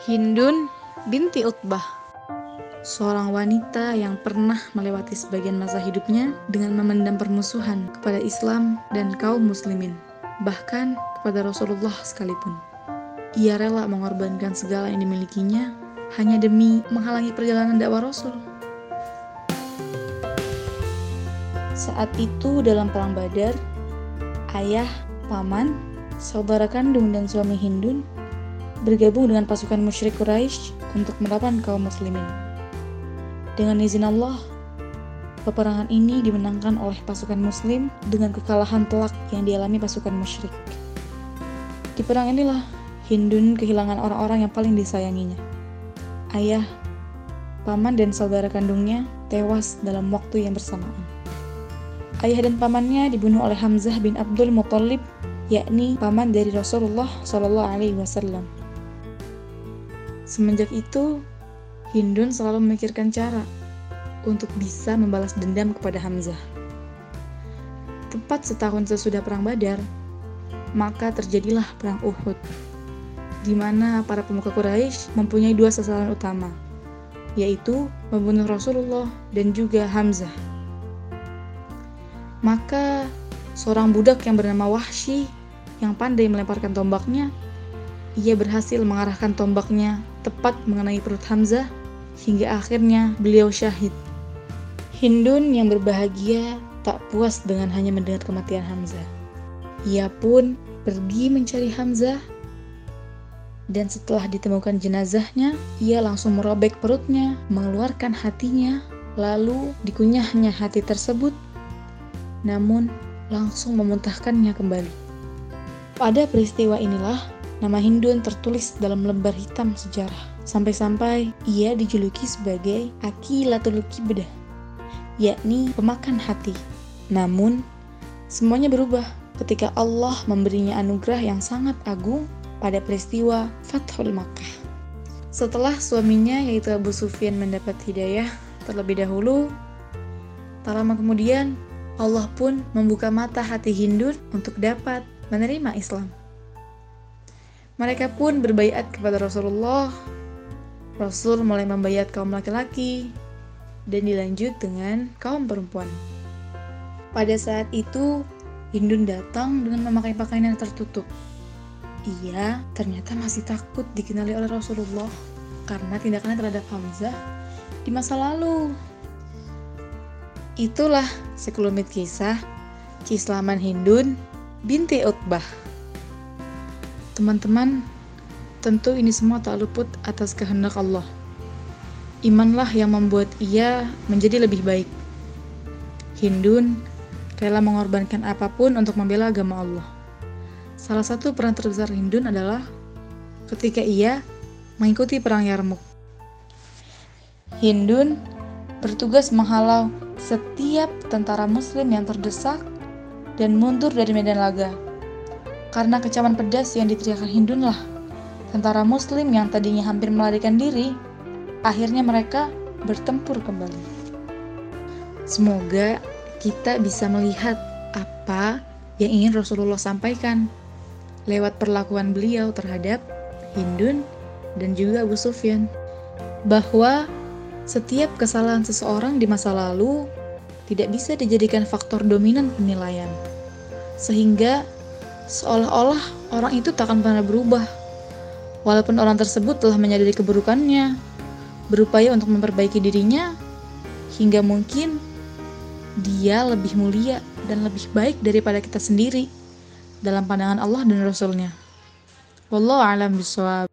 Hindun binti Utbah Seorang wanita yang pernah melewati sebagian masa hidupnya dengan memendam permusuhan kepada Islam dan kaum muslimin, bahkan kepada Rasulullah sekalipun. Ia rela mengorbankan segala yang dimilikinya hanya demi menghalangi perjalanan dakwah Rasul. Saat itu dalam perang Badar, ayah, paman, saudara kandung dan suami Hindun bergabung dengan pasukan musyrik Quraisy untuk melawan kaum muslimin. Dengan izin Allah, peperangan ini dimenangkan oleh pasukan muslim dengan kekalahan telak yang dialami pasukan musyrik. Di perang inilah Hindun kehilangan orang-orang yang paling disayanginya. Ayah, paman dan saudara kandungnya tewas dalam waktu yang bersamaan. Ayah dan pamannya dibunuh oleh Hamzah bin Abdul Muthalib, yakni paman dari Rasulullah Shallallahu Alaihi Wasallam. Semenjak itu, Hindun selalu memikirkan cara untuk bisa membalas dendam kepada Hamzah. Tepat setahun sesudah Perang Badar, maka terjadilah Perang Uhud, di mana para pemuka Quraisy mempunyai dua sasaran utama, yaitu membunuh Rasulullah dan juga Hamzah. Maka, seorang budak yang bernama Wahsy yang pandai melemparkan tombaknya ia berhasil mengarahkan tombaknya tepat mengenai perut Hamzah hingga akhirnya beliau syahid. Hindun yang berbahagia tak puas dengan hanya mendengar kematian Hamzah. Ia pun pergi mencari Hamzah dan setelah ditemukan jenazahnya, ia langsung merobek perutnya, mengeluarkan hatinya, lalu dikunyahnya hati tersebut, namun langsung memuntahkannya kembali. Pada peristiwa inilah Nama Hindun tertulis dalam lembar hitam sejarah. Sampai-sampai ia dijuluki sebagai Akilatul Kibdah, yakni pemakan hati. Namun, semuanya berubah ketika Allah memberinya anugerah yang sangat agung pada peristiwa Fathul Makkah. Setelah suaminya yaitu Abu Sufyan mendapat hidayah terlebih dahulu, tak lama kemudian Allah pun membuka mata hati Hindun untuk dapat menerima Islam. Mereka pun berbaiat kepada Rasulullah. Rasul mulai membaiat kaum laki-laki dan dilanjut dengan kaum perempuan. Pada saat itu, Hindun datang dengan memakai pakaian yang tertutup. Ia ternyata masih takut dikenali oleh Rasulullah karena tindakannya terhadap Hamzah di masa lalu. Itulah sekelumit kisah Kislaman Hindun binti Utbah. Teman-teman, tentu ini semua tak luput atas kehendak Allah. Imanlah yang membuat ia menjadi lebih baik. Hindun rela mengorbankan apa pun untuk membela agama Allah. Salah satu peran terbesar Hindun adalah ketika ia mengikuti perang Yarmuk. Hindun bertugas menghalau setiap tentara muslim yang terdesak dan mundur dari medan laga karena kecaman pedas yang diteriakkan Hindun lah, tentara muslim yang tadinya hampir melarikan diri, akhirnya mereka bertempur kembali. Semoga kita bisa melihat apa yang ingin Rasulullah sampaikan lewat perlakuan beliau terhadap Hindun dan juga Abu Sufyan. Bahwa setiap kesalahan seseorang di masa lalu tidak bisa dijadikan faktor dominan penilaian. Sehingga seolah-olah orang itu tak akan pernah berubah. Walaupun orang tersebut telah menyadari keburukannya, berupaya untuk memperbaiki dirinya, hingga mungkin dia lebih mulia dan lebih baik daripada kita sendiri dalam pandangan Allah dan Rasulnya. Wallahu a'lam bishawab.